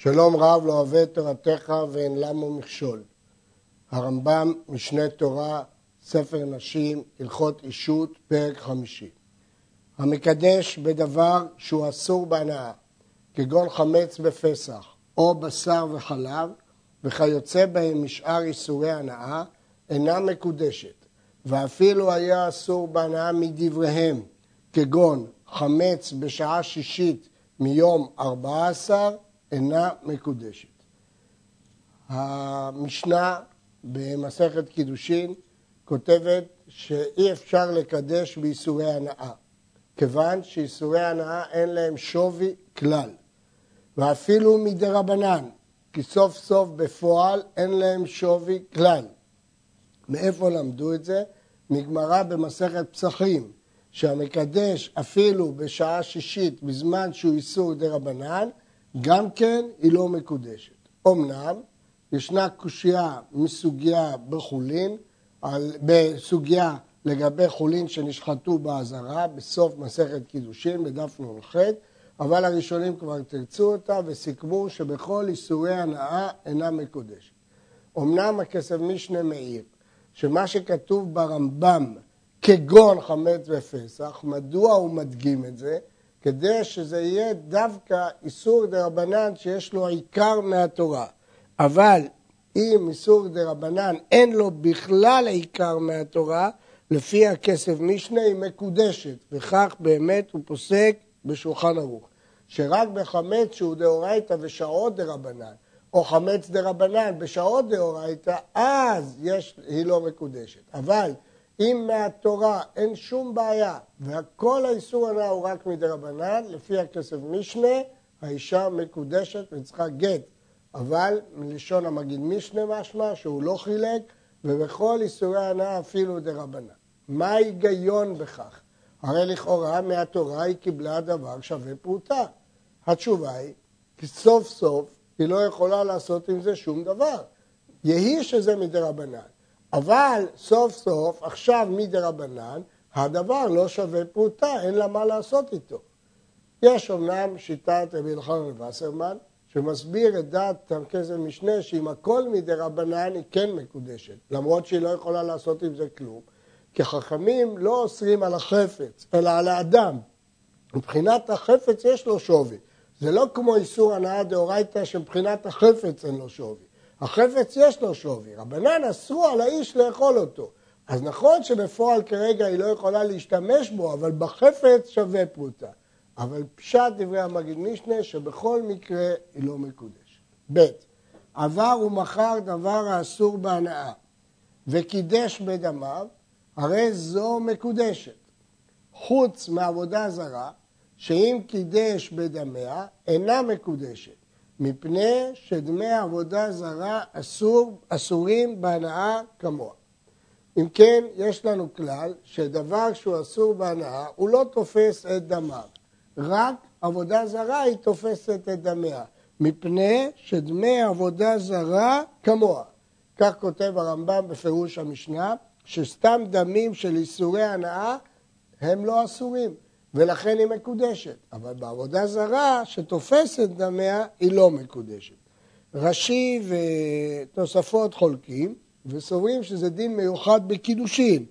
שלום רב לא אוהב את תורתך ואין למו מכשול. הרמב"ם, משנה תורה, ספר נשים, הלכות אישות, פרק חמישי. המקדש בדבר שהוא אסור בהנאה, כגון חמץ בפסח, או בשר וחלב, וכיוצא בהם משאר איסורי הנאה, אינה מקודשת, ואפילו היה אסור בהנאה מדבריהם, כגון חמץ בשעה שישית מיום ארבע עשר, אינה מקודשת. המשנה במסכת קידושין כותבת שאי אפשר לקדש באיסורי הנאה, כיוון שאיסורי הנאה אין להם שווי כלל, ואפילו מדי רבנן, כי סוף סוף בפועל אין להם שווי כלל. מאיפה למדו את זה? מגמרא במסכת פסחים, שהמקדש אפילו בשעה שישית בזמן שהוא איסור דה רבנן, גם כן היא לא מקודשת. אמנם ישנה קושייה מסוגיה בחולין, על, בסוגיה לגבי חולין שנשחטו באזהרה בסוף מסכת קידושין בדף נ"ח, אבל הראשונים כבר תרצו אותה וסיכמו שבכל איסורי הנאה אינה מקודשת. אמנם הכסף משנה מאיר שמה שכתוב ברמב"ם כגון חמץ ופסח, מדוע הוא מדגים את זה? כדי שזה יהיה דווקא איסור דה רבנן שיש לו עיקר מהתורה. אבל אם איסור דה רבנן אין לו בכלל עיקר מהתורה, לפי הכסף משנה היא מקודשת, וכך באמת הוא פוסק בשולחן ערוך. שרק בחמץ שהוא דאורייתא ושעות דה רבנן, או חמץ דה רבנן בשעות דאורייתא, אז יש, היא לא מקודשת. אבל אם מהתורה אין שום בעיה, והכל האיסור הנ"ל הוא רק מדי רבנן, לפי הכסף משנה, האישה מקודשת וצריכה גט. אבל מלשון המגיד משנה משמע שהוא לא חילק, ובכל איסורי הנאה אפילו דה רבנן. מה ההיגיון בכך? הרי לכאורה מהתורה היא קיבלה דבר שווה פרוטה. התשובה היא, כי סוף סוף היא לא יכולה לעשות עם זה שום דבר. יהי שזה מדי רבנן. אבל סוף סוף, עכשיו מדי רבנן, הדבר לא שווה פרוטה, אין לה מה לעשות איתו. יש אומנם שיטת רבי אלחנן וסרמן, שמסביר את דעת תרכז המשנה שאם הכל מדי רבנן היא כן מקודשת, למרות שהיא לא יכולה לעשות עם זה כלום, כי חכמים לא אוסרים על החפץ, אלא על האדם. מבחינת החפץ יש לו שווי. זה לא כמו איסור הנאה דאורייתא שמבחינת החפץ אין לו שווי. החפץ יש לו שווי, רבנן אסרו על האיש לאכול אותו. אז נכון שבפועל כרגע היא לא יכולה להשתמש בו, אבל בחפץ שווה פרוטה. אבל פשט דברי המגיד משנה שבכל מקרה היא לא מקודשת. ב. עבר ומכר דבר האסור בהנאה וקידש בדמיו, הרי זו מקודשת. חוץ מעבודה זרה, שאם קידש בדמיה, אינה מקודשת. מפני שדמי עבודה זרה אסור, אסורים בהנאה כמוה. אם כן, יש לנו כלל שדבר שהוא אסור בהנאה, הוא לא תופס את דמיו. רק עבודה זרה היא תופסת את דמיה, מפני שדמי עבודה זרה כמוה. כך כותב הרמב"ם בפירוש המשנה, שסתם דמים של איסורי הנאה הם לא אסורים. ולכן היא מקודשת. אבל בעבודה זרה שתופסת דמיה היא לא מקודשת. רש"י ותוספות חולקים וסוברים שזה דין מיוחד בקידושין,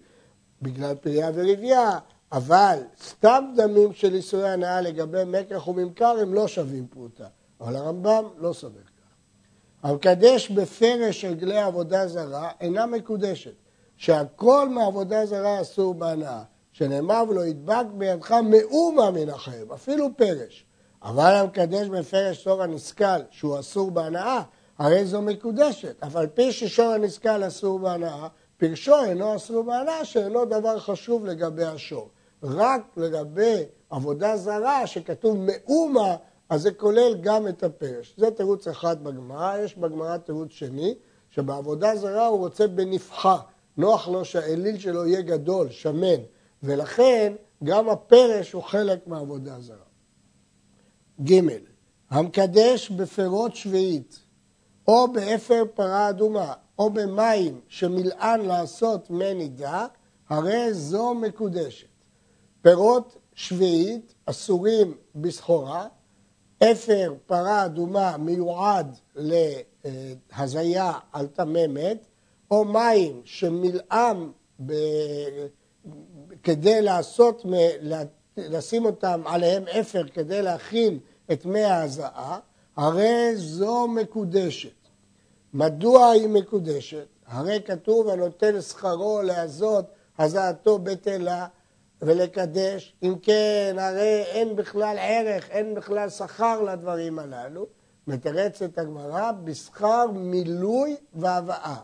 בגלל פריה ורבייה, אבל סתם דמים של איסורי הנאה לגבי מקח וממכר הם לא שווים פרוטה. אבל הרמב"ם לא סובר כך. המקדש בפרש עגלי עבודה זרה אינה מקודשת, שהכל מעבודה זרה אסור בהנאה. שנאמר ולא ידבק בידך מאומה מן החרב, אפילו פרש. אבל המקדש בפרש שור הנסכל, שהוא אסור בהנאה, הרי זו מקודשת. אף על פי ששור הנסכל אסור בהנאה, פרשו אינו אסור בהנאה, שאינו דבר חשוב לגבי השור. רק לגבי עבודה זרה, שכתוב מאומה, אז זה כולל גם את הפרש. זה תירוץ אחד בגמרא, יש בגמרא תירוץ שני, שבעבודה זרה הוא רוצה בנפחה. נוח לו שהאליל שלו יהיה גדול, שמן. ולכן גם הפרש הוא חלק מהעבודה הזרה. ג. המקדש בפירות שביעית, או באפר פרה אדומה, או במים שמילאן לעשות מי נידה, הרי זו מקודשת. פירות שביעית אסורים בסחורה, אפר פרה אדומה מיועד להזיה על טמא מת, או מים שמילאם. כדי לעשות, לשים אותם עליהם אפר כדי להכין את מי ההזעה, הרי זו מקודשת. מדוע היא מקודשת? הרי כתוב הנותן שכרו להזות הזעתו בטלה ולקדש, אם כן הרי אין בכלל ערך, אין בכלל שכר לדברים הללו. מתרצת הגמרא בשכר מילוי והבאה.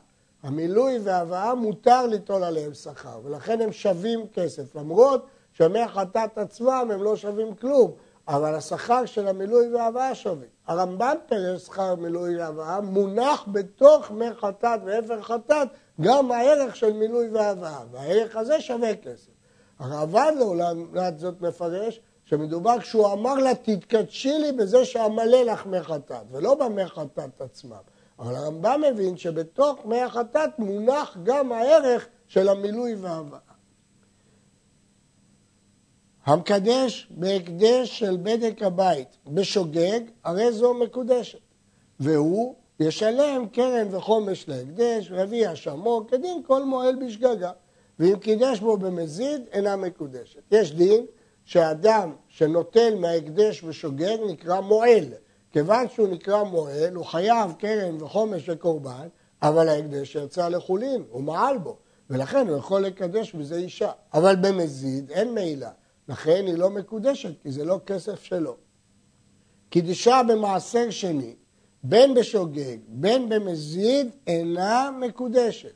המילוי וההבאה מותר ליטול עליהם שכר, ולכן הם שווים כסף, למרות שמי החטאת עצמם הם לא שווים כלום, אבל השכר של המילוי וההבאה שווה. הרמב"ן פירש שכר מילוי והבאה, מונח בתוך מי חטאת ואפר חטאת גם הערך של מילוי והבאה, והערך הזה שווה כסף. הרעב"ד לעומת זאת מפרש שמדובר כשהוא אמר לה תתקדשי לי בזה שאמלא לך מי חטאת, ולא במי חטאת עצמם. אבל הרמב"ם מבין שבתוך מי החטאת מונח גם הערך של המילוי וההבאה. המקדש בהקדש של בדק הבית בשוגג, הרי זו מקודשת. והוא ישלם קרן וחומש להקדש, ויביא אשמו כדין כל מועל בשגגה. ואם קידש בו במזיד, אינה מקודשת. יש דין שאדם שנוטל מההקדש ושוגג נקרא מועל. כיוון שהוא נקרא מועל, הוא חייב קרן וחומש וקורבן, אבל ההקדש יצא לחולין, הוא מעל בו, ולכן הוא יכול לקדש בזה אישה. אבל במזיד אין מעילה, לכן היא לא מקודשת, כי זה לא כסף שלו. קידשה במעשר שני, בין בשוגג, בין במזיד, אינה מקודשת.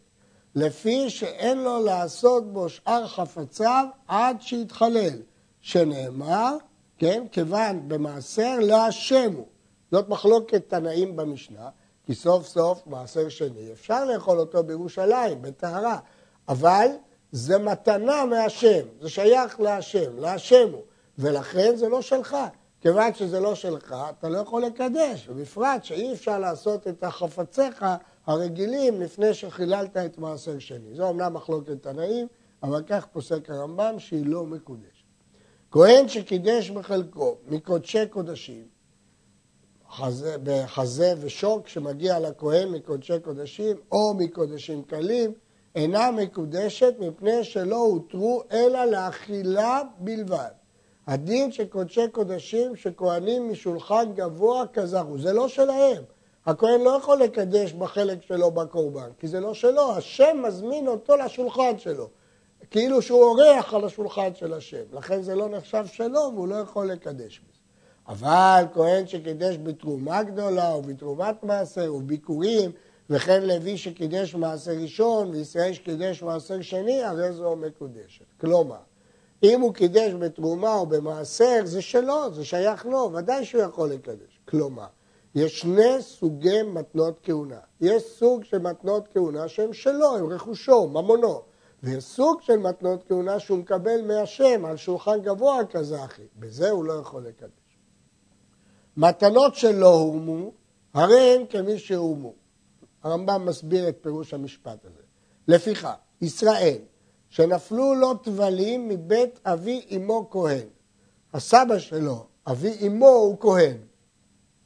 לפי שאין לו לעשות בו שאר חפציו עד שיתחלל, שנאמר, כן, כיוון במעשר להשם הוא. זאת מחלוקת תנאים במשנה, כי סוף סוף מעשר שני אפשר לאכול אותו בירושלים, בטהרה, אבל זה מתנה מהשם, זה שייך להשם, להשם הוא, ולכן זה לא שלך. כיוון שזה לא שלך, אתה לא יכול לקדש, ובפרט שאי אפשר לעשות את החפציך הרגילים לפני שחיללת את מעשר שני. זו אמנם מחלוקת תנאים, אבל כך פוסק הרמב"ם שהיא לא מקודשת. כהן שקידש בחלקו מקודשי קודשים, חזה, בחזה ושוק שמגיע לכהן מקודשי קודשים או מקודשים קלים, אינה מקודשת מפני שלא הותרו אלא לאכילה בלבד. הדין של קודשי קודשים שכהנים משולחן גבוה כזכו, זה לא שלהם. הכהן לא יכול לקדש בחלק שלו בקורבן, כי זה לא שלו, השם מזמין אותו לשולחן שלו. כאילו שהוא אורח על השולחן של השם, לכן זה לא נחשב שלו והוא לא יכול לקדש בזה. אבל כהן שקידש בתרומה גדולה או בתרומת מעשר וביקורים וכן לוי שקידש מעשר ראשון וישראל שקידש מעשר שני, הרי זו מקודשת. כלומר, אם הוא קידש בתרומה או במעשר, זה שלו, זה שייך לו, ודאי שהוא יכול לקדש. כלומר, יש שני סוגי מתנות כהונה. יש סוג של מתנות כהונה שהן שלו, הן רכושו, ממונו. ויש סוג של מתנות כהונה שהוא מקבל מהשם על שולחן גבוה כזה אחי. בזה הוא לא יכול לקדש. מתנות שלא הורמו, הרי הן כמי שהורמו. הרמב"ם מסביר את פירוש המשפט הזה. לפיכך, ישראל, שנפלו לו טבלים מבית אבי אמו כהן. הסבא שלו, אבי אמו הוא כהן,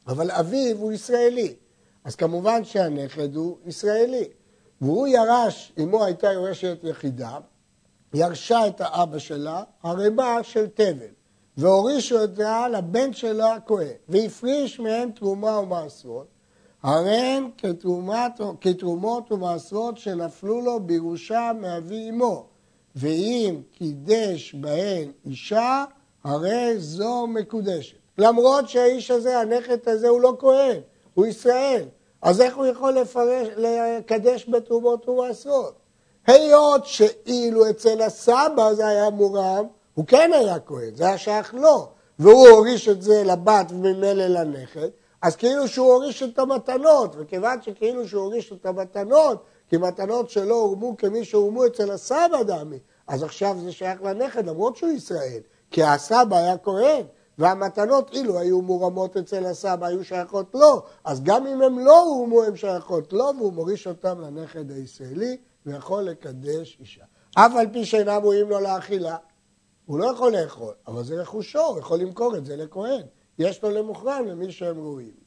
אבל אביו הוא ישראלי. אז כמובן שהנכד הוא ישראלי. והוא ירש, אמו הייתה יורשת יחידה, ירשה את האבא שלה ערימה של תבל, והורישו אותה לבן שלה הכהן, והפריש מהם תרומה ומעשרות, הרי הן כתרומות ומעשרות שנפלו לו בירושה מאבי אמו, ואם קידש בהן אישה, הרי זו מקודשת. למרות שהאיש הזה, הנכד הזה, הוא לא כהן, הוא ישראל. אז איך הוא יכול לפרש, לקדש בתרומות ומעשרות? היות שאילו אצל הסבא זה היה מורם, הוא כן היה כהן, זה היה שייך לו, והוא הוריש את זה לבת וממילא לנכד, אז כאילו שהוא הוריש את המתנות, וכיוון שכאילו שהוא הוריש את המתנות, כי מתנות שלא הורמו כמי שהורמו אצל הסבא דמי, אז עכשיו זה שייך לנכד, למרות שהוא ישראל, כי הסבא היה כהן, והמתנות אילו היו מורמות אצל הסבא, היו שייכות לו, אז גם אם הם לא הורמו, הן שייכות לו, והוא מוריש אותם לנכד הישראלי, ויכול לקדש אישה. אף על פי שאינם ראויים לו לאכילה, הוא לא יכול לאכול, אבל זה רכושו, הוא יכול למכור את זה לכהן. יש לו למוכרן למי שהם ראויים.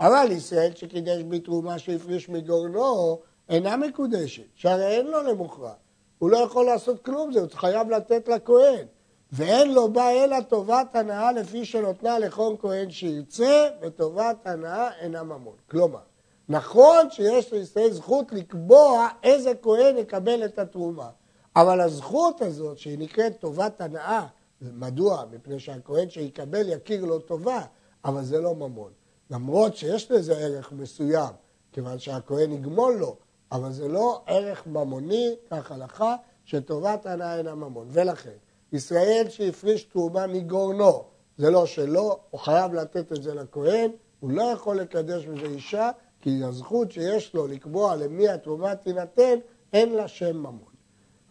אבל ישראל שקידש בתרומה שהפריש מגורנו, אינה מקודשת, שהרי אין לו למוכרן. הוא לא יכול לעשות כלום זה, חייב לתת לכהן. ואין לו בה אלא טובת הנאה לפי שנותנה לכל כהן שירצה, וטובת הנאה אינה ממון. כלומר, נכון שיש לישראל זכות לקבוע איזה כהן יקבל את התרומה, אבל הזכות הזאת, שהיא נקראת טובת הנאה, מדוע? מפני שהכהן שיקבל יכיר לו טובה, אבל זה לא ממון. למרות שיש לזה ערך מסוים, כיוון שהכהן יגמול לו, אבל זה לא ערך ממוני, כך הלכה, שטובת הנאה אינה ממון. ולכן, ישראל שהפריש תרומה מגורנו, זה לא שלו, הוא חייב לתת את זה לכהן, הוא לא יכול לקדש בזה אישה, כי הזכות שיש לו לקבוע למי התרומה תינתן, אין לה שם ממון.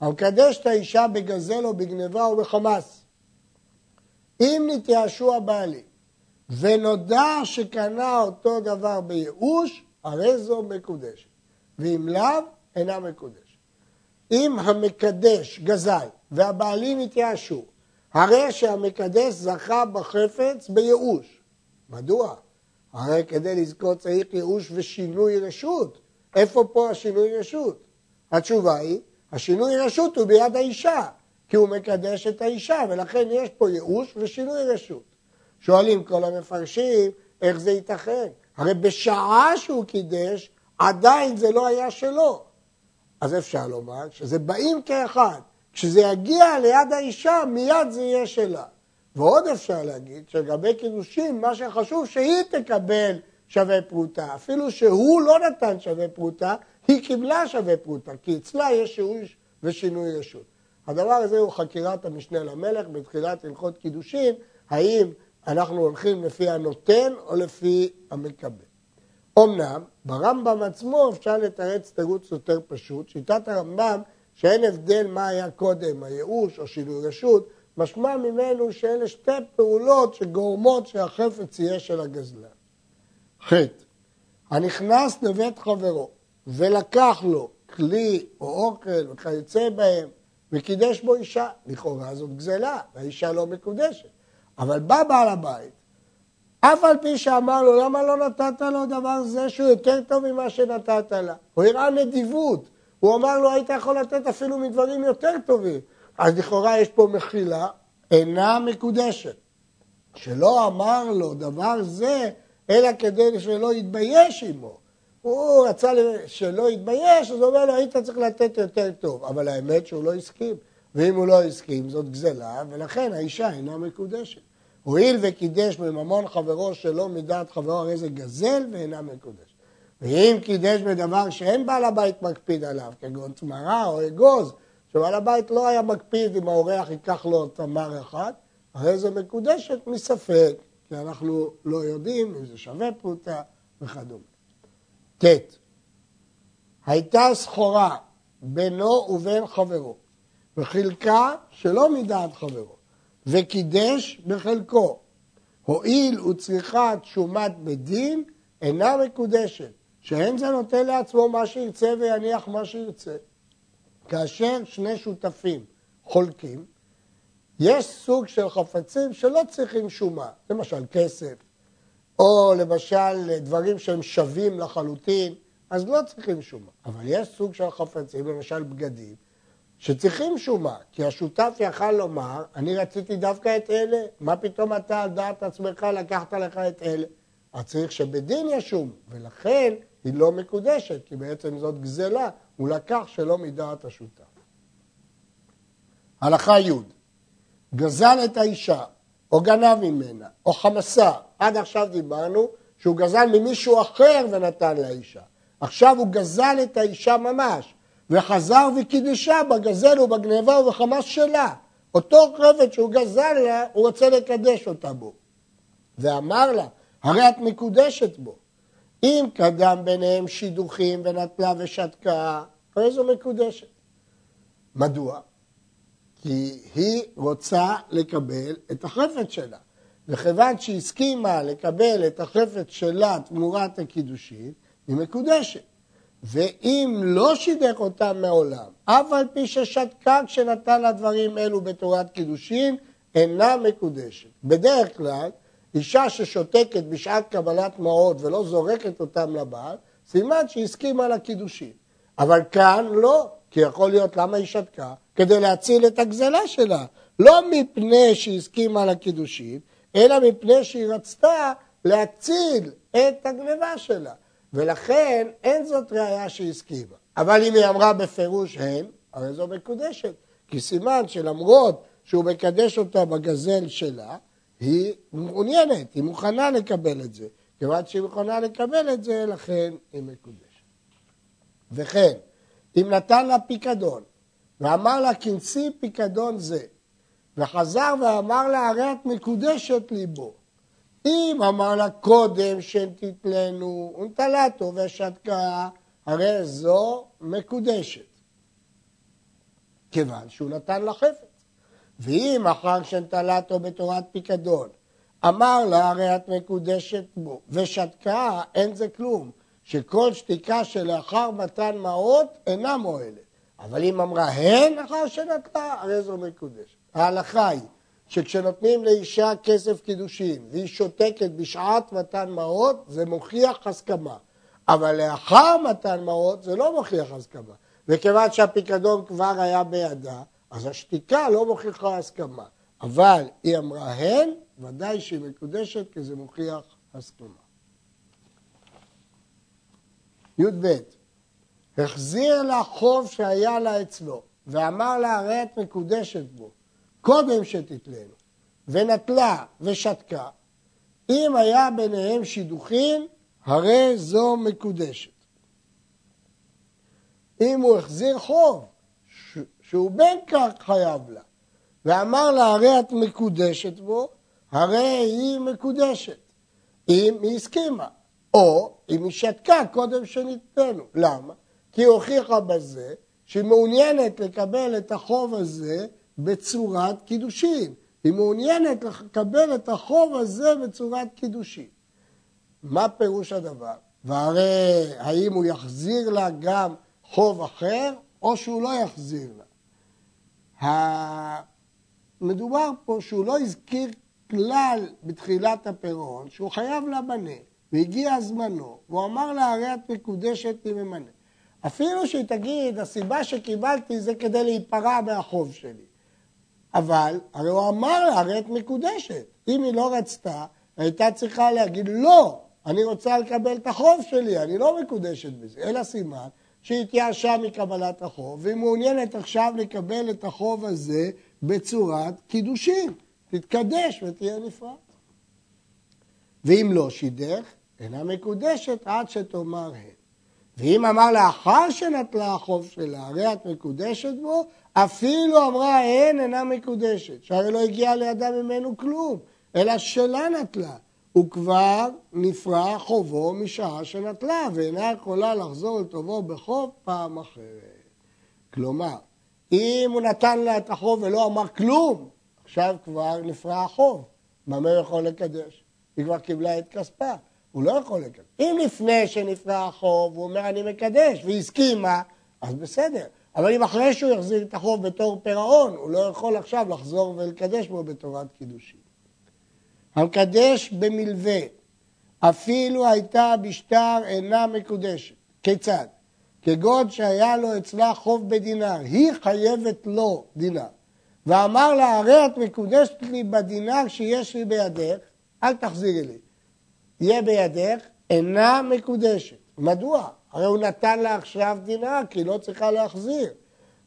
המקדש את האישה בגזל או בגניבה או בחמאס. אם נתייאשו הבעלים ונודע שקנה אותו דבר בייאוש, הרי זו מקודשת. ואם לאו, אינה מקודשת. אם המקדש גזל והבעלים התייאשו, הרי שהמקדש זכה בחפץ בייאוש. מדוע? הרי כדי לזכות צריך ייאוש ושינוי רשות. איפה פה השינוי רשות? התשובה היא, השינוי רשות הוא ביד האישה, כי הוא מקדש את האישה, ולכן יש פה ייאוש ושינוי רשות. שואלים כל המפרשים, איך זה ייתכן? הרי בשעה שהוא קידש, עדיין זה לא היה שלו. אז אפשר לומר שזה באים כאחד. כשזה יגיע ליד האישה, מיד זה יהיה שלה. ועוד אפשר להגיד שלגבי קידושים, מה שחשוב שהיא תקבל שווה פרוטה. אפילו שהוא לא נתן שווה פרוטה, היא קיבלה שווה פרוטה, כי אצלה יש שיעוש ושינוי רשות. הדבר הזה הוא חקירת המשנה למלך בתחילת הלכות קידושין, האם אנחנו הולכים לפי הנותן או לפי המקבל. אמנם, ברמב"ם עצמו אפשר לתרץ תירוץ יותר פשוט. שיטת הרמב"ם, שאין הבדל מה היה קודם, הייאוש או שינוי רשות, משמע ממנו שאלה שתי פעולות שגורמות שהחפץ יהיה של הגזלן. ח. הנכנס לבית חברו ולקח לו כלי או אוכל וכיוצא בהם וקידש בו אישה, לכאורה זאת גזלה, והאישה לא מקודשת. אבל בא בעל הבית אף על פי שאמר לו, למה לא נתת לו דבר זה שהוא יותר טוב ממה שנתת לה? הוא הראה נדיבות. הוא אמר לו, היית יכול לתת אפילו מדברים יותר טובים. אז לכאורה יש פה מחילה, אינה מקודשת. שלא אמר לו דבר זה, אלא כדי שלא יתבייש עמו. הוא רצה שלא יתבייש, אז הוא אומר לו, היית צריך לתת יותר טוב. אבל האמת שהוא לא הסכים. ואם הוא לא הסכים, זאת גזלה, ולכן האישה אינה מקודשת. הואיל וקידש מממון חברו שלא מדעת חברו, הרי זה גזל ואינה מקודש. ואם קידש בדבר שאין בעל הבית מקפיד עליו, כגון תמרה או אגוז, שבעל הבית לא היה מקפיד אם האורח ייקח לו תמר אחד, הרי זה מקודשת מספק, כי אנחנו לא יודעים אם זה שווה פרוטה וכדומה. ט. הייתה סחורה בינו ובין חברו, וחילקה שלא מדעת חברו. וקידש בחלקו. הואיל וצריכת שומת בדין אינה מקודשת, שאין זה נותן לעצמו מה שירצה ויניח מה שירצה. כאשר שני שותפים חולקים, יש סוג של חפצים שלא צריכים שומה, למשל כסף, או למשל דברים שהם שווים לחלוטין, אז לא צריכים שומה. אבל יש סוג של חפצים, למשל בגדים, שצריכים שומה, כי השותף יכל לומר, אני רציתי דווקא את אלה, מה פתאום אתה על דעת עצמך לקחת לך את אלה? אז צריך שבדין ישום, ולכן היא לא מקודשת, כי בעצם זאת גזלה, הוא לקח שלא מדעת השותף. הלכה י' גזל את האישה, או גנב ממנה, או חמסה, עד עכשיו דיברנו שהוא גזל ממישהו אחר ונתן לאישה. עכשיו הוא גזל את האישה ממש, וחזר וקידשה בגזל ובגניבה ובחמאס שלה. אותו חפץ שהוא גזל לה, הוא רוצה לקדש אותה בו. ואמר לה, הרי את מקודשת בו. אם קדם ביניהם שידוכים ונטלה ושתקה, הרי זו מקודשת. מדוע? כי היא רוצה לקבל את החפץ שלה. וכיוון שהסכימה לקבל את החפץ שלה תמורת הקידושין, היא מקודשת. ואם לא שידך אותם מעולם, אף על פי ששתקה כשנתן לה דברים אלו בתורת קידושין, אינה מקודשת. בדרך כלל, אישה ששותקת בשעת קבלת מעות ולא זורקת אותם לבעל, סימן שהסכימה לקידושין. אבל כאן לא, כי יכול להיות למה היא שתקה? כדי להציל את הגזלה שלה. לא מפני שהיא הסכימה לקידושין, אלא מפני שהיא רצתה להציל את הגניבה שלה. ולכן אין זאת ראייה שהיא הסכימה. אבל אם היא אמרה בפירוש הן, הרי זו מקודשת. כי סימן שלמרות שהוא מקדש אותה בגזל שלה, היא מעוניינת, היא מוכנה לקבל את זה. כיוון שהיא מוכנה לקבל את זה, לכן היא מקודשת. וכן, אם נתן לה פיקדון, ואמר לה כנסי פיקדון זה, וחזר ואמר לה הרי את מקודשת ליבו. אם אמר לה קודם שתתלנו ונטלתו ושתקה, הרי זו מקודשת. כיוון שהוא נתן לה חפץ. ואם אחר שנטלתו בתורת פיקדון, אמר לה הרי את מקודשת בו, ושתקה אין זה כלום, שכל שתיקה שלאחר מתן מעות אינה מועלת. אבל אם אמרה הן אחר שנטלה, הרי זו מקודשת. ההלכה היא שכשנותנים לאישה כסף קידושין והיא שותקת בשעת מתן מעות, זה מוכיח הסכמה. אבל לאחר מתן מעות זה לא מוכיח הסכמה. וכיוון שהפיקדון כבר היה בידה, אז השתיקה לא מוכיחה הסכמה. אבל היא אמרה הן, ודאי שהיא מקודשת כי זה מוכיח הסכמה. י"ב החזיר לה חוב שהיה לה אצלו, ואמר לה הרי את מקודשת בו, קודם שתתלנו, ונטלה ושתקה, אם היה ביניהם שידוכין, הרי זו מקודשת. אם הוא החזיר חוב, שהוא בין כך חייב לה, ואמר לה הרי את מקודשת בו, הרי היא מקודשת, אם היא הסכימה, או אם היא שתקה קודם שניתנו. למה? כי היא הוכיחה בזה שהיא מעוניינת לקבל את החוב הזה בצורת קידושין. היא מעוניינת לקבל את החוב הזה בצורת קידושין. מה פירוש הדבר? והרי האם הוא יחזיר לה גם חוב אחר, או שהוא לא יחזיר לה? מדובר פה שהוא לא הזכיר כלל בתחילת הפירעון, שהוא חייב לה בנה, והגיע זמנו, והוא אמר לה, הרי את מקודשת ממנה. אפילו שהיא תגיד, הסיבה שקיבלתי זה כדי להיפרע מהחוב שלי. אבל, הרי הוא אמר לה, הרי את מקודשת. אם היא לא רצתה, הייתה צריכה להגיד, לא, אני רוצה לקבל את החוב שלי, אני לא מקודשת בזה. אלא סימן שהיא התייאשה מקבלת החוב, והיא מעוניינת עכשיו לקבל את החוב הזה בצורת קידושין. תתקדש ותהיה נפרד. ואם לא שידך, אינה מקודשת עד שתאמר הן. ואם אמר לאחר שנטלה החוב שלה, הרי את מקודשת בו, אפילו אמרה הן אינה מקודשת, שהרי לא הגיע לידה ממנו כלום, אלא שלה נטלה. הוא כבר נפרע חובו משעה שנטלה, ואינה יכולה לחזור לטובו בחוב פעם אחרת. כלומר, אם הוא נתן לה את החוב ולא אמר כלום, עכשיו כבר נפרע החוב. במה הוא יכול לקדש? היא כבר קיבלה את כספה. הוא לא יכול לקדש. אם לפני שנפרע החוב הוא אומר אני מקדש והיא הסכימה, אז בסדר. אבל אם אחרי שהוא יחזיר את החוב בתור פירעון, הוא לא יכול עכשיו לחזור ולקדש בו בתורת קידושין. המקדש במלווה, אפילו הייתה בשטר אינה מקודשת. כיצד? כגון שהיה לו אצלה חוב בדינר, היא חייבת לו דינר. ואמר לה, הרי את מקודשת לי בדינר שיש לי בידך, אל תחזירי לי. יהיה בידך, אינה מקודשת. מדוע? הרי הוא נתן לה עכשיו דינר, כי היא לא צריכה להחזיר.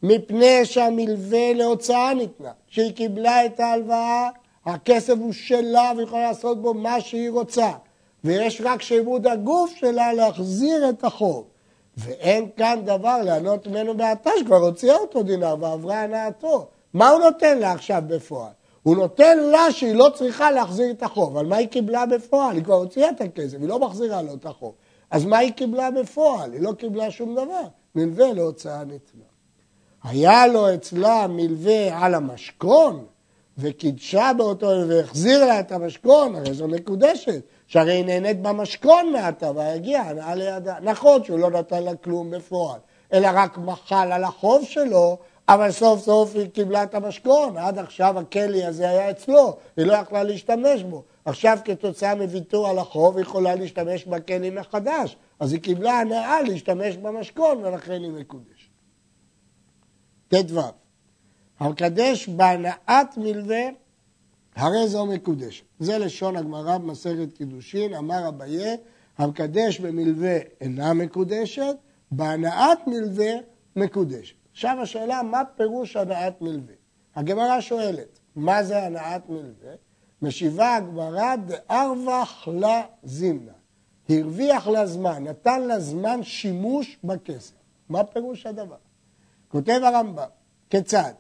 מפני שהמלווה להוצאה ניתנה. כשהיא קיבלה את ההלוואה, הכסף הוא שלה והיא יכולה לעשות בו מה שהיא רוצה. ויש רק שעבוד הגוף שלה להחזיר את החוב. ואין כאן דבר לענות ממנו בעתה, שכבר הוציאה אותו דינר ועברה הנאתו. מה הוא נותן לה עכשיו בפועל? הוא נותן לה שהיא לא צריכה להחזיר את החוב, אבל מה היא קיבלה בפועל? היא כבר הוציאה את הכסף, היא לא מחזירה לו את החוב. אז מה היא קיבלה בפועל? היא לא קיבלה שום דבר. מלווה להוצאה ניתנה. היה לו אצלה מלווה על המשכון, וקידשה באותו והחזיר לה את המשכון, הרי זו מקודשת, שהרי היא נהנית במשכון מעתה והגיעה הנאה לידה. נכון שהוא לא נתן לה כלום בפועל, אלא רק מחל על החוב שלו, אבל סוף סוף היא קיבלה את המשכון, עד עכשיו הכלי הזה היה אצלו, היא לא יכלה להשתמש בו. עכשיו כתוצאה מוויתור על החוב היא יכולה להשתמש בכלי מחדש, אז היא קיבלה הנאה להשתמש במשכון ולכן היא מקודשת. ט"ו המקדש בהנאת מלווה, הרי זו מקודשת. זה לשון הגמרא במסכת קידושין, אמר אביה, המקדש במלווה אינה מקודשת, בהנאת מלווה מקודשת. עכשיו השאלה, מה פירוש הנעת מלווה? הגמרא שואלת, מה זה הנעת מלווה? משיבה הגמרא דארווח לה זימנה. הרוויח לה זמן, נתן לה זמן שימוש בכסף. מה פירוש הדבר? כותב הרמב"ם, כיצד?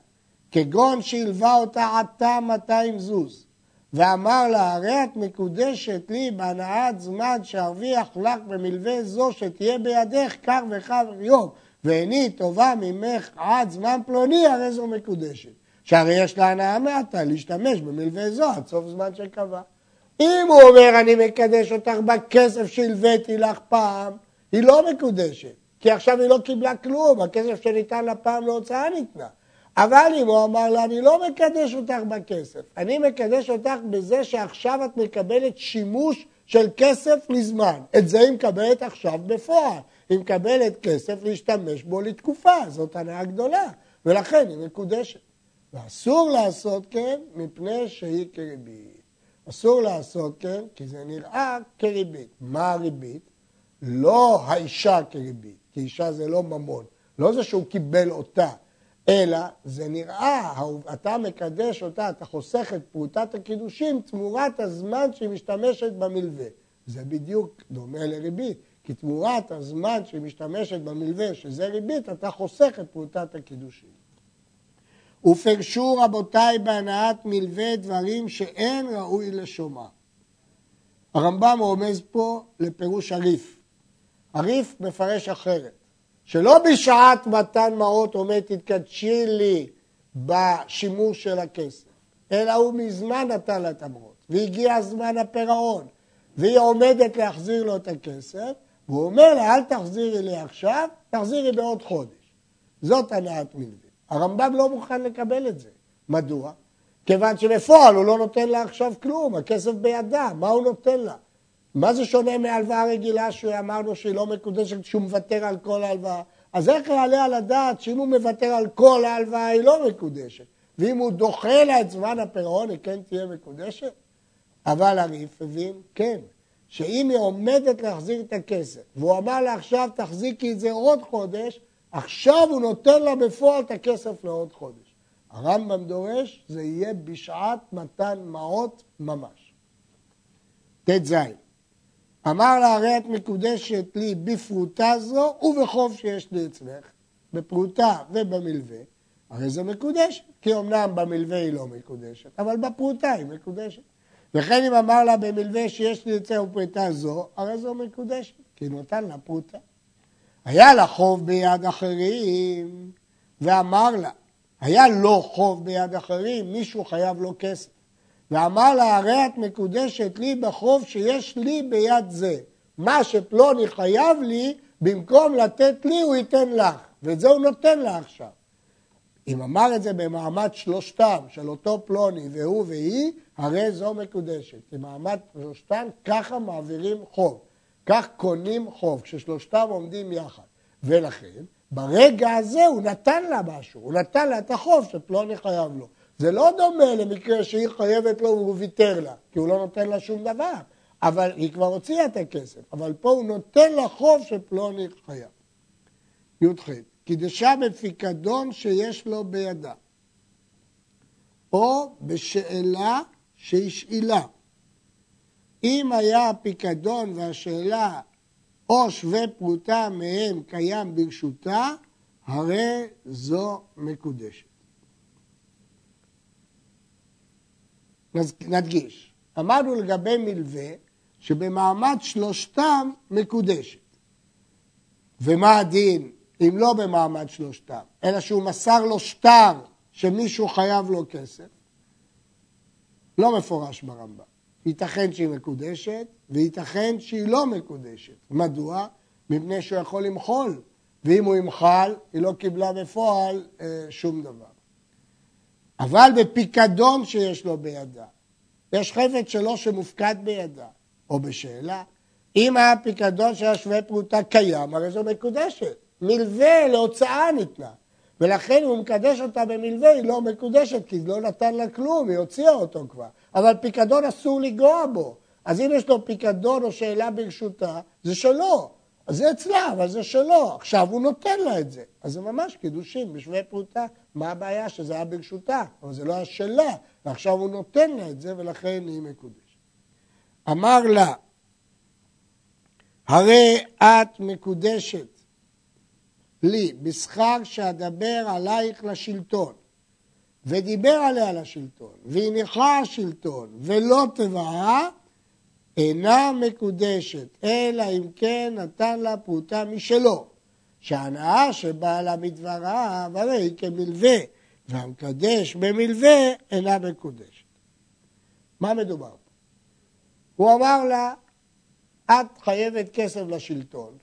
כגון שהלווה אותה עתה 200 זוז, ואמר לה, הרי את מקודשת לי בהנאת זמן שארוויח לך במלווה זו שתהיה בידך כך וכך יום, ואיני טובה ממך עד זמן פלוני, הרי זו מקודשת. שהרי יש לה הנאה מעטה להשתמש במלווה זו עד סוף זמן שקבע. אם הוא אומר, אני מקדש אותך בכסף שהלוויתי לך פעם, היא לא מקודשת, כי עכשיו היא לא קיבלה כלום, הכסף שניתן לה פעם להוצאה ניתנה. אבל אם הוא אמר לה, אני לא מקדש אותך בכסף, אני מקדש אותך בזה שעכשיו את מקבלת שימוש של כסף לזמן. את זה היא מקבלת עכשיו בפועל. היא מקבלת כסף להשתמש בו לתקופה, זאת הנאה גדולה, ולכן היא מקודשת. ואסור לעשות כן מפני שהיא כריבית. אסור לעשות כן כי זה נראה כריבית. מה הריבית? לא האישה כריבית, כי אישה זה לא ממון, לא זה שהוא קיבל אותה, אלא זה נראה, אתה מקדש אותה, אתה חוסך את פרוטת הקידושים תמורת הזמן שהיא משתמשת במלווה. זה בדיוק דומה לריבית, כי תמורת הזמן שהיא משתמשת במלווה, שזה ריבית, אתה חוסך את פרוטת הקידושים. ופרשו רבותיי בהנאת מלווה דברים שאין ראוי לשומע. הרמב"ם רומז פה לפירוש הריף. הריף מפרש אחרת. שלא בשעת מתן מעות אומר תתקדשי לי בשימוש של הכסף, אלא הוא מזמן נתן לה את המעות, והגיע זמן הפירעון, והיא עומדת להחזיר לו את הכסף, והוא אומר לה, אל תחזירי לי עכשיו, תחזירי בעוד חודש. זאת הנעת מלווה. הרמב"ם לא מוכן לקבל את זה. מדוע? כיוון שבפועל הוא לא נותן לה עכשיו כלום, הכסף בידה, מה הוא נותן לה? מה זה שונה מהלוואה רגילה שאמרנו שהיא לא מקודשת כשהוא מוותר על כל ההלוואה? אז איך יעלה על הדעת שאם הוא מוותר על כל ההלוואה היא לא מקודשת? ואם הוא דוחה לה את זמן הפירעון היא כן תהיה מקודשת? אבל הריף הבין, כן, שאם היא עומדת להחזיר את הכסף, והוא אמר לה עכשיו תחזיקי את זה עוד חודש, עכשיו הוא נותן לה בפועל את הכסף לעוד חודש. הרמב"ם דורש, זה יהיה בשעת מתן מעות ממש. ט"ז אמר לה, הרי את מקודשת לי בפרוטה זו ובחוב שיש לי אצלך, בפרוטה ובמלווה, הרי זה מקודשת, כי אמנם במלווה היא לא מקודשת, אבל בפרוטה היא מקודשת. וכן אם אמר לה במלווה שיש לי אצלך בפרוטה זו, הרי זו מקודשת, כי נותן לה פרוטה. היה לה חוב ביד אחרים, ואמר לה, היה לו חוב ביד אחרים, מישהו חייב לו כסף. ואמר לה, הרי את מקודשת לי בחוב שיש לי ביד זה. מה שפלוני חייב לי, במקום לתת לי, הוא ייתן לך. ואת זה הוא נותן לה עכשיו. אם אמר את זה במעמד שלושתם, של אותו פלוני והוא והיא, הרי זו מקודשת. במעמד שלושתם, ככה מעבירים חוב. כך קונים חוב, כששלושתם עומדים יחד. ולכן, ברגע הזה הוא נתן לה משהו, הוא נתן לה את החוב שפלוני חייב לו. זה לא דומה למקרה שהיא חייבת לו והוא ויתר לה, כי הוא לא נותן לה שום דבר. אבל היא כבר הוציאה את הכסף, אבל פה הוא נותן לה חוב שפלוני חייב. י"ח, קידשה בפיקדון שיש לו בידה, או בשאלה שהשאילה. אם היה הפיקדון והשאלה או שווה פרוטה מהם קיים ברשותה, הרי זו מקודשת. נדגיש, אמרנו לגבי מלווה שבמעמד שלושתם מקודשת. ומה הדין אם לא במעמד שלושתם, אלא שהוא מסר לו שטר שמישהו חייב לו כסף? לא מפורש ברמב"ם. ייתכן שהיא מקודשת, וייתכן שהיא לא מקודשת. מדוע? מפני שהוא יכול למחול, ואם הוא ימחל, היא לא קיבלה בפועל אה, שום דבר. אבל בפיקדון שיש לו בידה, יש חפץ שלו שמופקד בידה, או בשאלה, אם היה פיקדון של השווה פרוטה קיים, הרי זו מקודשת. מלווה להוצאה ניתנה. ולכן הוא מקדש אותה במלווה, היא לא מקודשת, כי לא נתן לה כלום, היא הוציאה אותו כבר. אבל פיקדון אסור לגרוע בו. אז אם יש לו פיקדון או שאלה ברשותה, זה שלו. אז זה אצלה, אבל זה שלו. עכשיו הוא נותן לה את זה. אז זה ממש קידושין בשווה פרוטה. מה הבעיה? שזה היה ברשותה, אבל זה לא היה שלה. ועכשיו הוא נותן לה את זה, ולכן היא מקודשת. אמר לה, הרי את מקודשת לי בשכר שאדבר עלייך לשלטון, ודיבר עליה לשלטון, והניחה השלטון, ולא תבעה, אינה מקודשת, אלא אם כן נתן לה פרוטה משלו, שההנאה שבאה לה מדבריו, הרי היא כמלווה, והמקדש במלווה אינה מקודשת. מה מדובר פה? הוא אמר לה, את חייבת כסף לשלטון,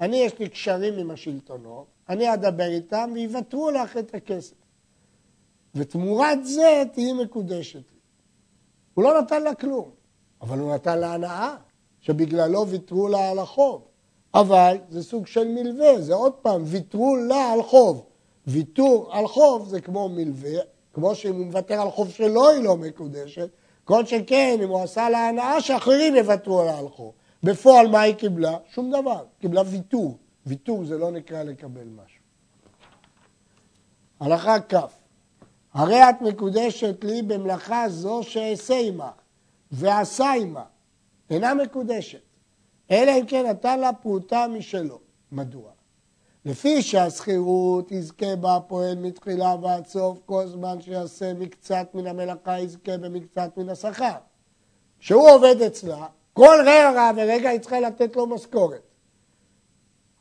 אני יש לי קשרים עם השלטונות, אני אדבר איתם ויוותרו לך את הכסף. ותמורת זה תהיי מקודשת. הוא לא נתן לה כלום, אבל הוא נתן לה הנאה, שבגללו ויתרו לה על החוב. אבל זה סוג של מלווה, זה עוד פעם, ויתרו לה על חוב. ויתור על חוב זה כמו מלווה, כמו שאם הוא מוותר על חוב שלו היא לא מקודשת, כל שכן אם הוא עשה לה הנאה שאחרים יוותרו לה על חוב. בפועל מה היא קיבלה? שום דבר, קיבלה ויתור. ויתור זה לא נקרא לקבל משהו. הלכה כ' הרי את מקודשת לי במלאכה זו שאעשה עמה ועשה עמה, אינה מקודשת, אלא אם כן נתן לה פרוטה משלו. מדוע? לפי שהשכירות יזכה בה הפועל מתחילה ועד סוף, כל זמן שיעשה מקצת מן המלאכה יזכה במקצת מן השכר. כשהוא עובד אצלה, כל רגע ורגע היא צריכה לתת לו משכורת.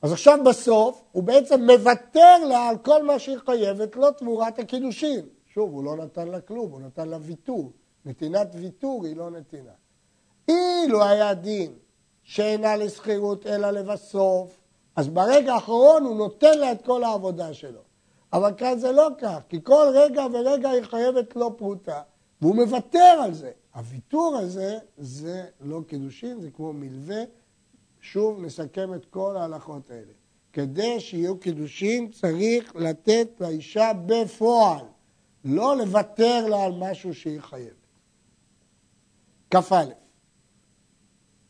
אז עכשיו בסוף הוא בעצם מוותר לה על כל מה שהיא חייבת לו תמורת הקידושין. שוב, הוא לא נתן לה כלום, הוא נתן לה ויתור. נתינת ויתור היא לא נתינה. אילו היה דין שאינה לשכירות אלא לבסוף, אז ברגע האחרון הוא נותן לה את כל העבודה שלו. אבל כאן זה לא כך, כי כל רגע ורגע היא חייבת לו פרוטה, והוא מוותר על זה. הוויתור הזה זה לא קידושין, זה כמו מלווה. שוב נסכם את כל ההלכות האלה. כדי שיהיו קידושין צריך לתת לאישה בפועל, לא לוותר לה על משהו שהיא חייבת. כ"א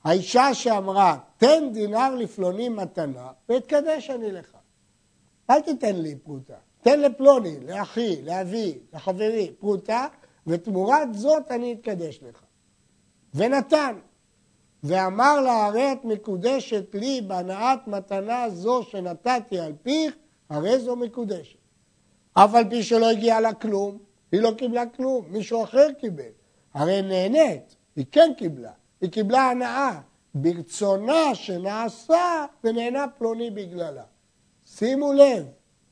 האישה שאמרה, תן דינר לפלוני מתנה ואתקדש אני לך. אל תיתן לי פרוטה, תן לפלוני, לאחי, לאבי, לחברי, פרוטה, ותמורת זאת אני אתקדש לך. ונתן. ואמר לה, הרי את מקודשת לי בהנאת מתנה זו שנתתי על פיך, הרי זו מקודשת. אף על פי שלא הגיע לה כלום, היא לא קיבלה כלום, מישהו אחר קיבל. הרי נהנית, היא כן קיבלה, היא קיבלה הנאה, ברצונה שנעשה ונהנה פלוני בגללה. שימו לב,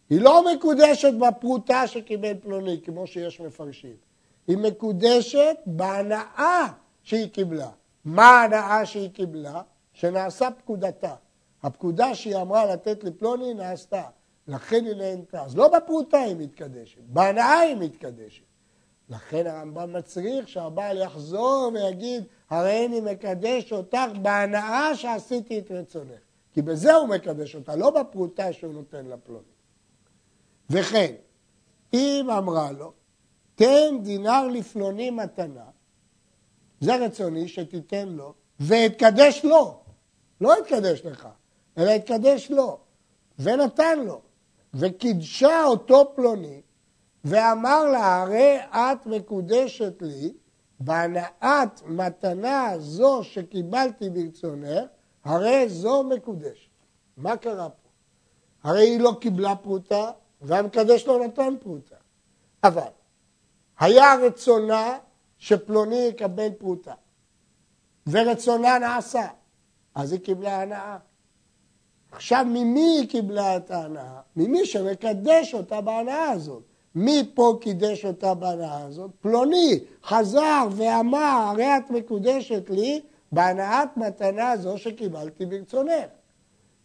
היא לא מקודשת בפרוטה שקיבל פלוני, כמו שיש מפרשים. היא מקודשת בהנאה שהיא קיבלה. מה ההנאה שהיא קיבלה? שנעשה פקודתה. הפקודה שהיא אמרה לתת לפלוני נעשתה, לכן היא נהנתה. אז לא בפרוטה היא מתקדשת, בהנאה היא מתקדשת. לכן הרמב"ם מצריך שהבעל יחזור ויגיד, הרי אני מקדש אותך בהנאה שעשיתי את רצונך. כי בזה הוא מקדש אותה, לא בפרוטה שהוא נותן לפלוני. וכן, אם אמרה לו, תן דינר לפלוני מתנה, זה רצוני שתיתן לו, ואתקדש לו. לא אתקדש לך, אלא אתקדש לו. ונתן לו. וקידשה אותו פלוני, ואמר לה, הרי את מקודשת לי, בהנאת מתנה זו שקיבלתי ברצונך, הרי זו מקודשת. מה קרה פה? הרי היא לא קיבלה פרוטה, והמקדש לא נתן פרוטה. אבל היה רצונה שפלוני יקבל פרוטה, ורצונה נעשה, אז היא קיבלה הנאה. עכשיו ממי היא קיבלה את ההנאה? ממי שמקדש אותה בהנאה הזאת. מי פה קידש אותה בהנאה הזאת? פלוני חזר ואמר, הרי את מקודשת לי בהנאת מתנה זו שקיבלתי ברצונך.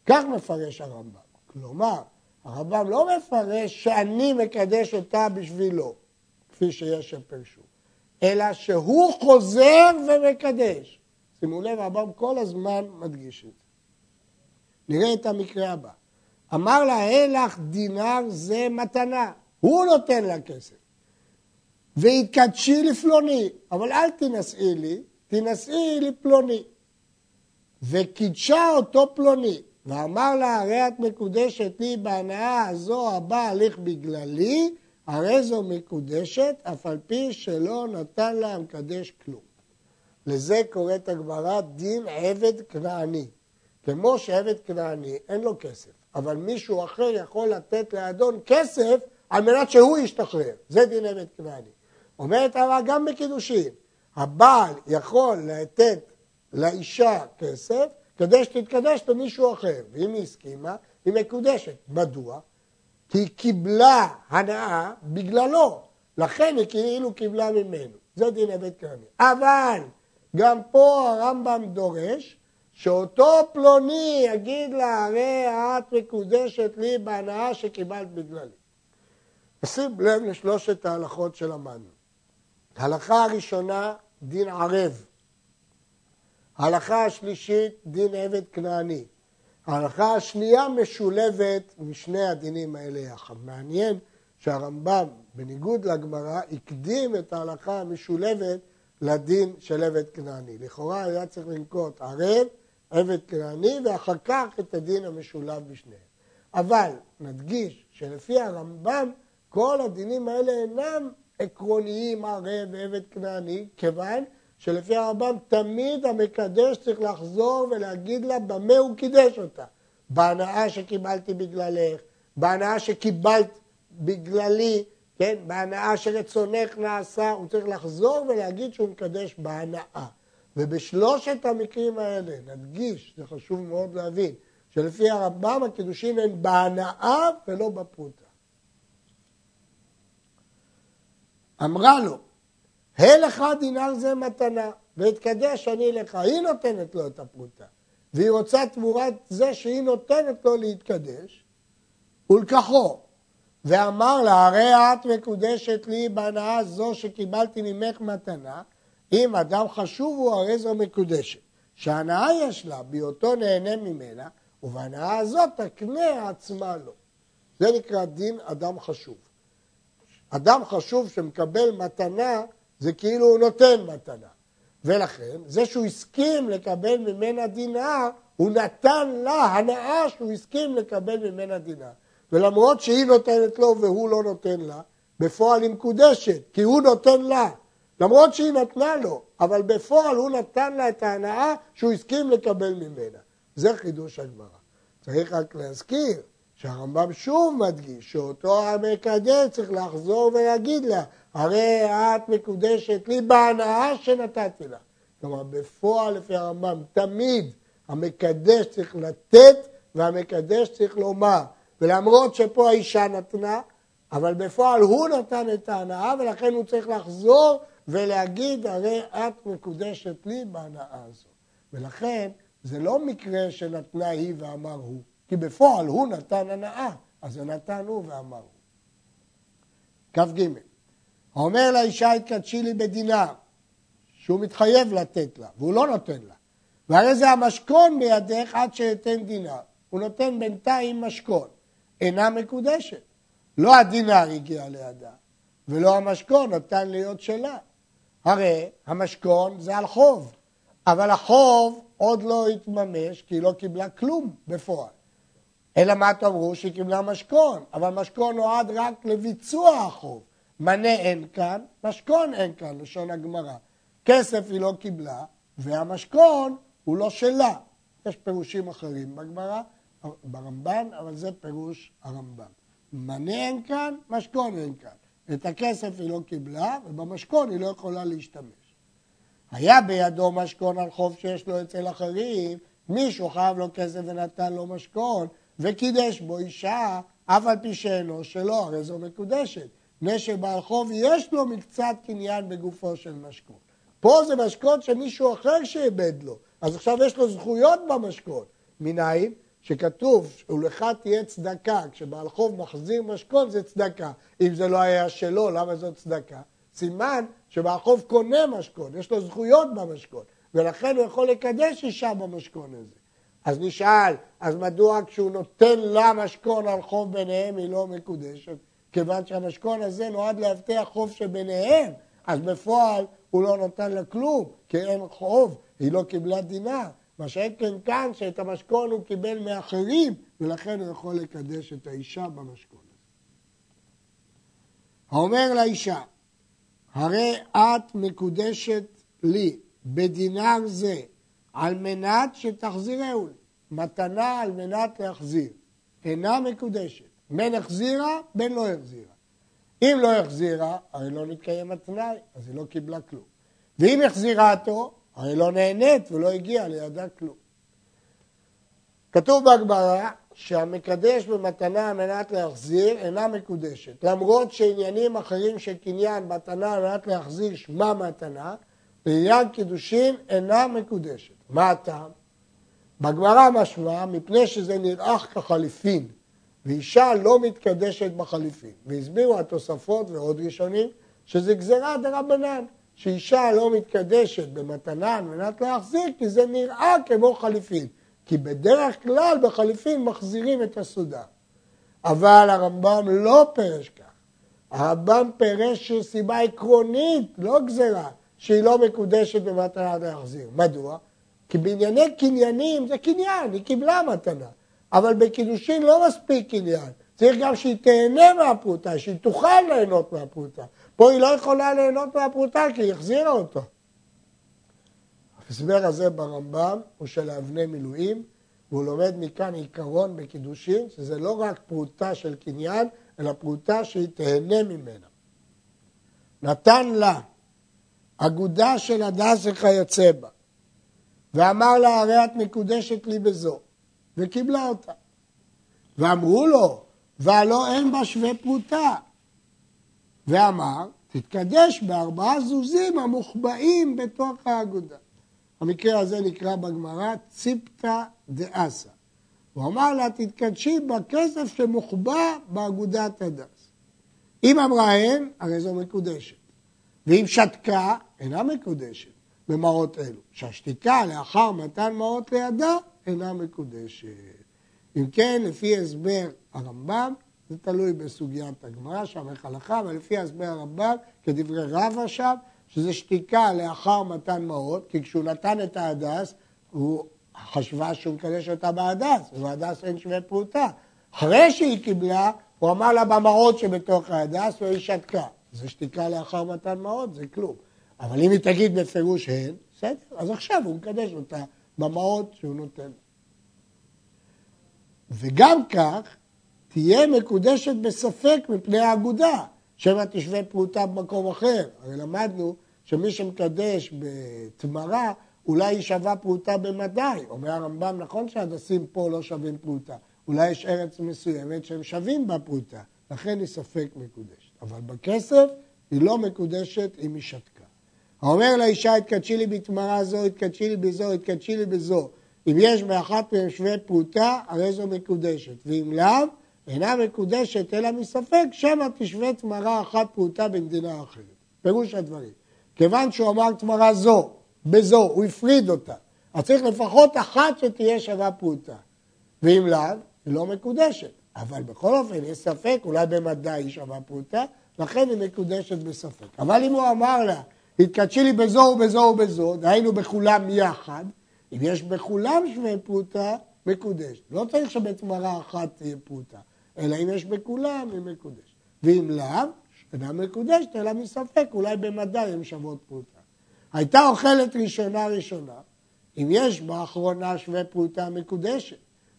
כך מפרש הרמב"ם. כלומר, הרמב"ם לא מפרש שאני מקדש אותה בשבילו, כפי שיש שפרשו, אלא שהוא חוזר ומקדש. שימו לב, הרמב"ם כל הזמן מדגיש את זה. נראה את המקרה הבא. אמר לה, הלך דינר זה מתנה, הוא נותן לה כסף. והתקדשי לפלוני, אבל אל תינשאי לי, תינשאי לפלוני. וקידשה אותו פלוני, ואמר לה, הרי את מקודשת לי בהנאה הזו הבא הליך בגללי, הרי זו מקודשת, אף על פי שלא נתן לה המקדש כלום. לזה קוראת הגמרא דין עבד כנעני. כמו שעבד כנעני אין לו כסף, אבל מישהו אחר יכול לתת לאדון כסף על מנת שהוא ישתחרר. זה דין עבד כנעני. אומרת הרב גם בקידושין, הבעל יכול לתת לאישה כסף כדי שתתקדש למישהו אחר, ואם היא הסכימה, היא מקודשת. מדוע? כי היא קיבלה הנאה בגללו, לכן היא כאילו קיבלה ממנו. זה דין עבד כנעני. אבל גם פה הרמב"ם דורש שאותו פלוני יגיד לה, הרי את מקודשת לי בהנאה שקיבלת בגללי. שים לב לשלושת ההלכות שלמדנו. הלכה הראשונה, דין ערב. ההלכה השלישית, דין עבד כנעני. ההלכה השנייה משולבת משני הדינים האלה יחד. מעניין שהרמב"ם, בניגוד לגמרא, הקדים את ההלכה המשולבת לדין של עבד כנעני. לכאורה היה צריך לנקוט ערב, עבד כנעני, ואחר כך את הדין המשולב בשניהם. אבל נדגיש שלפי הרמב"ם כל הדינים האלה אינם עקרוניים ערב ועבד כנעני, כיוון שלפי הרמב"ם תמיד המקדש צריך לחזור ולהגיד לה במה הוא קידש אותה. בהנאה שקיבלתי בגללך, בהנאה שקיבלת בגללי, כן, בהנאה שרצונך נעשה, הוא צריך לחזור ולהגיד שהוא מקדש בהנאה. ובשלושת המקרים האלה, נדגיש, זה חשוב מאוד להבין, שלפי הרמב"ם הקידושין הם בהנאה ולא בפרוטה. אמרה לו, הלך דינר זה מתנה, ואתקדש אני לך. היא נותנת לו את הפרוטה, והיא רוצה תמורת זה שהיא נותנת לו להתקדש, ולקחו. ואמר לה, הרי את מקודשת לי בהנאה זו שקיבלתי ממך מתנה, אם אדם חשוב הוא הרי זו מקודשת. שהנאה יש לה, בהיותו נהנה ממנה, ובהנאה הזאת תקנה עצמה לו. זה נקרא דין אדם חשוב. אדם חשוב שמקבל מתנה, זה כאילו הוא נותן מתנה. ולכן, זה שהוא הסכים לקבל ממנה דינר, הוא נתן לה הנאה שהוא הסכים לקבל ממנה דינר. ולמרות שהיא נותנת לו והוא לא נותן לה, בפועל היא מקודשת, כי הוא נותן לה. למרות שהיא נתנה לו, אבל בפועל הוא נתן לה את ההנאה שהוא הסכים לקבל ממנה. זה חידוש הגמרא. צריך רק להזכיר שהרמב"ם שוב מדגיש שאותו המקדש צריך לחזור ולהגיד לה, הרי את מקודשת לי בהנאה שנתתי לה. כלומר, בפועל לפי הרמב"ם, תמיד המקדש צריך לתת והמקדש צריך לומר. ולמרות שפה האישה נתנה, אבל בפועל הוא נתן את ההנאה ולכן הוא צריך לחזור ולהגיד, הרי את מקודשת לי בהנאה הזו. ולכן זה לא מקרה שנתנה היא ואמר הוא, כי בפועל הוא נתן הנאה, אז זה נתן הוא ואמר הוא. כ"ג האומר לאישה התקדשי לי בדינר, שהוא מתחייב לתת לה, והוא לא נותן לה. והרי זה המשכון בידך עד שאתן דינר. הוא נותן בינתיים משכון. אינה מקודשת. לא הדינר הגיע לידה, ולא המשכון נתן להיות שלה. הרי המשכון זה על חוב, אבל החוב עוד לא התממש כי היא לא קיבלה כלום בפועל. אלא מה תאמרו? שהיא קיבלה משכון, אבל משכון נועד רק לביצוע החוב. מנה אין כאן, משכון אין כאן, לשון הגמרא. כסף היא לא קיבלה, והמשכון הוא לא שלה. יש פירושים אחרים בגמרא, ברמב"ן, אבל זה פירוש הרמב"ן. מנה אין כאן, משכון אין כאן. את הכסף היא לא קיבלה, ובמשכון היא לא יכולה להשתמש. היה בידו משכון על חוב שיש לו אצל אחרים, מישהו חייב לו כסף ונתן לו משכון, וקידש בו אישה, אף על פי שאינו שלו, הרי זו מקודשת. מפני שבעל חוב יש לו מקצת קניין בגופו של משכון. פה זה משכון שמישהו אחר שאיבד לו, אז עכשיו יש לו זכויות במשכון. מנין? שכתוב, ולך תהיה צדקה, כשבעל חוב מחזיר משכון זה צדקה. אם זה לא היה שלו, למה זאת צדקה? סימן שבעל חוב קונה משכון, יש לו זכויות במשכון, ולכן הוא יכול לקדש אישה במשכון הזה. אז נשאל, אז מדוע כשהוא נותן לה משכון על חוב ביניהם היא לא מקודשת? כיוון שהמשכון הזה נועד להבטיח חוב שביניהם, אז בפועל הוא לא נותן לה כלום, כי אין חוב, היא לא קיבלה דינר. מה שאין כן כאן, שאת המשכון הוא קיבל מאחרים, ולכן הוא יכול לקדש את האישה במשכון הזה. האומר לאישה, הרי את מקודשת לי בדינר זה, על מנת שתחזירהו לי. מתנה על מנת להחזיר. אינה מקודשת. בין החזירה, בין לא החזירה. אם לא החזירה, הרי לא נתקיים התנאי, אז היא לא קיבלה כלום. ואם החזירה אותו, הרי לא נהנית ולא הגיעה לידה כלום. כתוב בהגברה שהמקדש במתנה על מנת להחזיר אינה מקודשת. למרות שעניינים אחרים של קניין מתנה על מנת להחזיר שמה מתנה, בעניין קידושין אינה מקודשת. מה הטעם? בגמרא משמע מפני שזה נראה כחליפין, ואישה לא מתקדשת בחליפין. והסבירו התוספות ועוד ראשונים שזה גזירה דרבנן, שאישה לא מתקדשת במתנה על מנת להחזיר, כי זה נראה כמו חליפין. כי בדרך כלל בחליפין מחזירים את הסעודה. אבל הרמב"ם לא פירש כך. הרמב"ם פירש שסיבה עקרונית, לא גזירה, שהיא לא מקודשת במתנה להחזיר. מדוע? כי בענייני קניינים זה קניין, היא קיבלה מתנה. אבל בקידושין לא מספיק קניין. צריך גם שהיא תהנה מהפרוטה, שהיא תוכל ליהנות מהפרוטה. פה היא לא יכולה ליהנות מהפרוטה כי היא החזירה אותו. ההסבר הזה ברמב"ם הוא של אבני מילואים, והוא לומד מכאן עיקרון בקידושין, שזה לא רק פרוטה של קניין, אלא פרוטה שהיא תהנה ממנה. נתן לה אגודה של הדס וכיוצא בה, ואמר לה, הרי את מקודשת לי בזו, וקיבלה אותה. ואמרו לו, והלא אין בה שווה פרוטה. ואמר, תתקדש בארבעה זוזים המוחבאים בתוך האגודה. המקרה הזה נקרא בגמרא ציפתא דאסא. הוא אמר לה, תתקדשי בכסף שמוחבא באגודת הדס. אם אמרה אין, הרי זו מקודשת. ואם שתקה, אינה מקודשת במעות אלו. שהשתיקה לאחר מתן מעות לידה, אינה מקודשת. אם כן, לפי הסבר הרמב"ם, זה תלוי בסוגיית הגמרא שם, איך הלכה, אבל לפי הסבר הרמב"ם, כדברי רבא שם, שזה שתיקה לאחר מתן מעות, כי כשהוא נתן את ההדס, הוא חשבה שהוא מקדש אותה בהדס, ובהדס אין שווה פרוטה. אחרי שהיא קיבלה, הוא אמר לה במעות שבתוך ההדס, והיא שתקה. זה שתיקה לאחר מתן מעות, זה כלום. אבל אם היא תגיד בפירוש הן, בסדר, אז עכשיו הוא מקדש אותה במעות שהוא נותן. וגם כך, תהיה מקודשת בספק מפני האגודה, שמא תשווה פרוטה במקום אחר. הרי למדנו שמי שמקדש בתמרה, אולי היא שווה פרוטה במדי. אומר הרמב"ם, נכון שהדסים פה לא שווים פרוטה. אולי יש ארץ מסוימת שהם שווים בה פרוטה, לכן היא ספק מקודשת. אבל בכסף היא לא מקודשת אם היא שתקה. האומר לאישה, התקדשי לי בתמרה זו, התקדשי לי בזו, התקדשי לי בזו. אם יש באחת מהם שווה פרוטה, הרי זו מקודשת. ואם לאו, אינה מקודשת אלא מספק, שמא תשווה תמרה אחת פרוטה במדינה אחרת. פירוש הדברים. כיוון שהוא אמר תמרה זו, בזו, הוא הפריד אותה. אז צריך לפחות אחת שתהיה שווה פרוטה. ואם לאו, היא לא מקודשת. אבל בכל אופן, יש ספק, אולי במדע היא שווה פרוטה, לכן היא מקודשת בספק. אבל אם הוא אמר לה, התקדשי לי בזו ובזו ובזו, דהיינו בכולם יחד, אם יש בכולם שווה פרוטה, מקודשת. לא צריך שבתמרה אחת תהיה פרוטה, אלא אם יש בכולם, היא מקודשת. ואם לאו, אינה מקודשת, אלא מספק, אולי במדע הן שוות פרוטה. הייתה אוכלת ראשונה ראשונה, אם יש באחרונה שווה פרוטה מקודשת,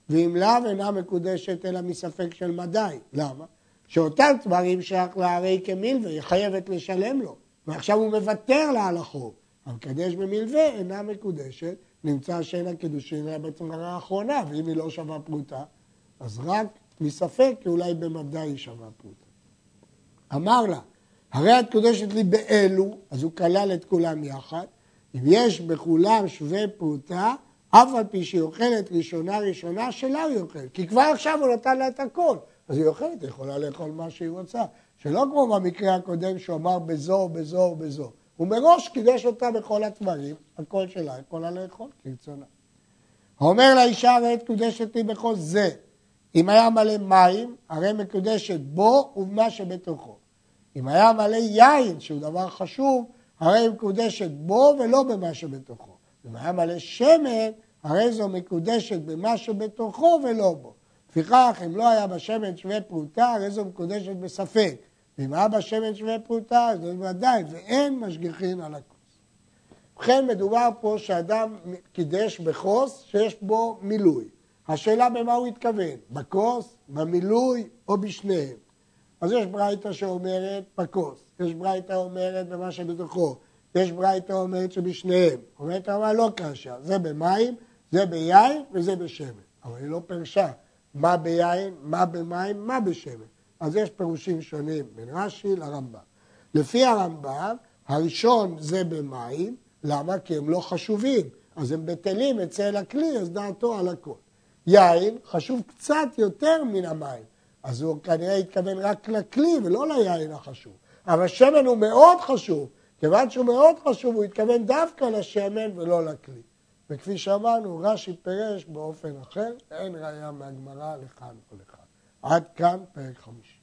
ואם לאו אינה מקודשת אלא מספק של מדי. למה? שאותם תמרים שייך לה הרי כמילווה, היא חייבת לשלם לו, ועכשיו הוא מוותר לה על החוב. המקדש במלווה אינה מקודשת, נמצא שאין הקידושין אלא בתמרה האחרונה, ואם היא לא שווה פרוטה, אז רק מספק, כי אולי במדי היא שווה פרוטה. אמר לה, הרי את קודשת לי באלו, אז הוא כלל את כולם יחד, אם יש בכולם שווה פרוטה, אף על פי שהיא אוכלת ראשונה ראשונה, שלה היא אוכלת. כי כבר עכשיו הוא נתן לה את הכל. אז היא אוכלת, היא יכולה לאכול מה שהיא רוצה. שלא כמו במקרה הקודם שהוא אמר בזו, ובזו ובזו. הוא מראש קידש אותה בכל התמרים, הכל שלה, יכולה לאכול כרצונה. אומר לאישה הרי קודשת לי בכל זה. אם היה מלא מים, הרי מקודשת בו ובמה שבתוכו. אם היה מלא יין, שהוא דבר חשוב, הרי היא מקודשת בו ולא במה שבתוכו. אם היה מלא שמן, הרי זו מקודשת במה שבתוכו ולא בו. לפיכך, אם לא היה בשמן שווה פרוטה, הרי זו מקודשת בספק. ואם היה בשמן שווה פרוטה, אז זה ודאי, ואין משגיחין על הכוס. ובכן, מדובר פה שאדם קידש בכוס שיש בו מילוי. השאלה במה הוא התכוון, בכוס, במילוי או בשניהם. אז יש ברייתא שאומרת בכוס, יש ברייתא אומרת במה שבתוכו, יש ברייתא אומרת שבשניהם. אומרת הרמה לא קשה, זה במים, זה ביין וזה בשמן. אבל היא לא פרשה מה ביין, מה במים, מה בשמן. אז יש פירושים שונים בין רש"י לרמב"ם. לפי הרמב"ם, הראשון זה במים, למה? כי הם לא חשובים, אז הם בטלים אצל הכלי, אז דעתו על הכל. יין חשוב קצת יותר מן המים, אז הוא כנראה התכוון רק לכלי ולא ליין החשוב. אבל שמן הוא מאוד חשוב, כיוון שהוא מאוד חשוב, הוא התכוון דווקא לשמן ולא לכלי. וכפי שאמרנו, רש"י פירש באופן אחר, אין ראייה מהגמרא לכאן או לכאן. עד כאן פרק חמישי.